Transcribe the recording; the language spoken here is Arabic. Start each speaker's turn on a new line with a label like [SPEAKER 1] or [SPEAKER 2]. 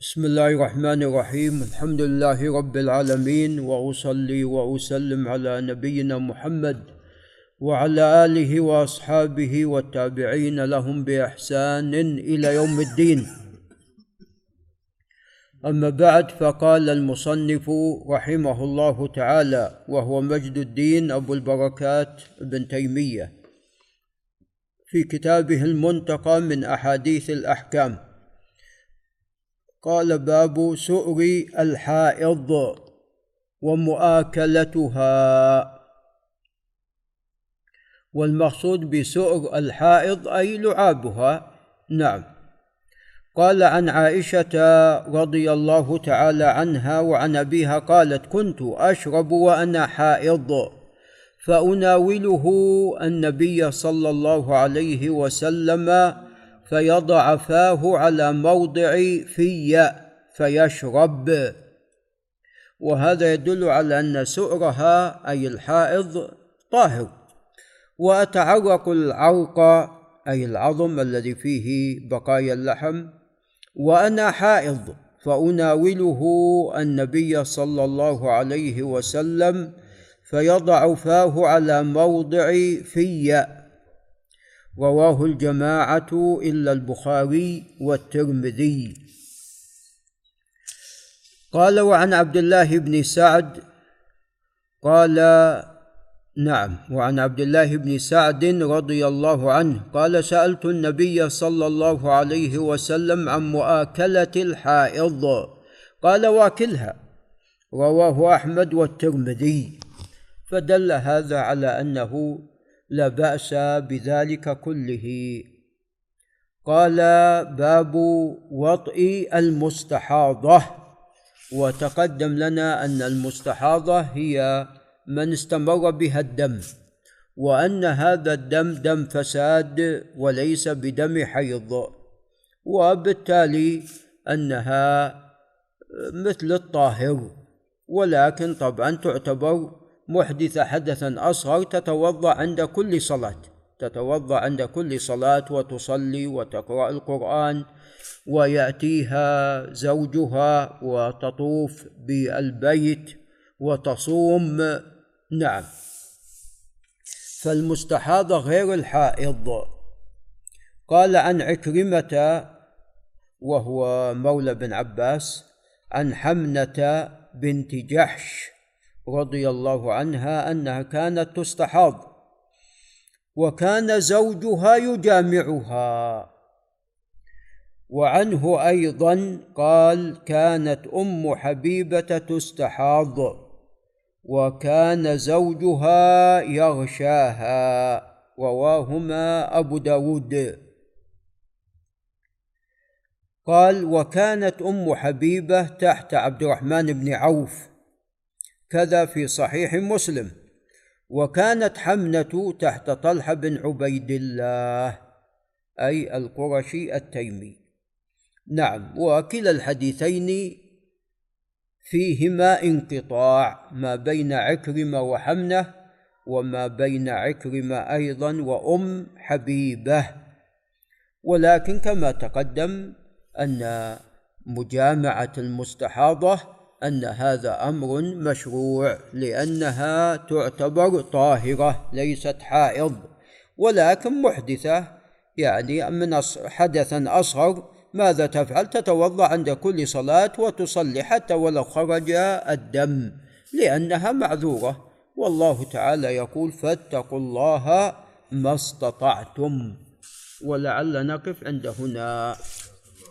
[SPEAKER 1] بسم الله الرحمن الرحيم الحمد لله رب العالمين واصلي واسلم على نبينا محمد وعلى اله واصحابه والتابعين لهم باحسان إلى يوم الدين اما بعد فقال المصنف رحمه الله تعالى وهو مجد الدين ابو البركات ابن تيميه في كتابه المنتقى من احاديث الاحكام قال باب سؤر الحائض ومؤاكلتها. والمقصود بسؤر الحائض أي لعابها. نعم. قال عن عائشة رضي الله تعالى عنها وعن أبيها قالت كنت أشرب وأنا حائض فأناوله النبي صلى الله عليه وسلم فيضع فاه على موضع في فيشرب. وهذا يدل على أن سؤرها أي الحائض طاهر. وأتعرق العرق أي العظم الذي فيه بقايا اللحم. وأنا حائض فأناوله النبي صلى الله عليه وسلم فيضع فاه على موضع في رواه الجماعة إلا البخاري والترمذي. قال وعن عبد الله بن سعد قال نعم وعن عبد الله بن سعد رضي الله عنه قال سألت النبي صلى الله عليه وسلم عن مؤاكلة الحائض قال واكلها رواه أحمد والترمذي. فدل هذا على أنه لا بأس بذلك كله. قال باب وطئ المستحاضة. وتقدم لنا أن المستحاضة هي من استمر بها الدم وأن هذا الدم دم فساد وليس بدم حيض وبالتالي أنها مثل الطاهر ولكن طبعا تعتبر محدثة حدثا أصغر تتوضأ عند كل صلاة. تتوضأ عند كل صلاة وتصلي وتقرأ القرآن ويأتيها زوجها وتطوف بالبيت وتصوم. نعم. فالمستحاضة غير الحائض. قال عن عكرمة وهو مولى بن عباس عن حمنة بنت جحش رضي الله عنها أنها كانت تستحاض وكان زوجها يجامعها. وعنه أيضا قال كانت أم حبيبة تستحاض وكان زوجها يغشاها. رواهما أبو داود. قال وكانت أم حبيبة تحت عبد الرحمن بن عوف. كذا في صحيح مسلم. وكانت حمنة تحت طلحة بن عبيد الله أي القرشي التيمي. نعم وكلا الحديثين فيهما انقطاع ما بين عكرمة وحمنة وما بين عكرمة أيضا وأم حبيبة. ولكن كما تقدم أن مجامعة المستحاضة أن هذا أمر مشروع لأنها تعتبر طاهرة ليست حائض ولكن محدثة. يعني من حدثا أصغر ماذا تفعل؟ تتوضأ عند كل صلاة وتصلي حتى ولو خرج الدم لأنها معذورة. والله تعالى يقول فاتقوا الله ما استطعتم. ولعل نقف عند هنا.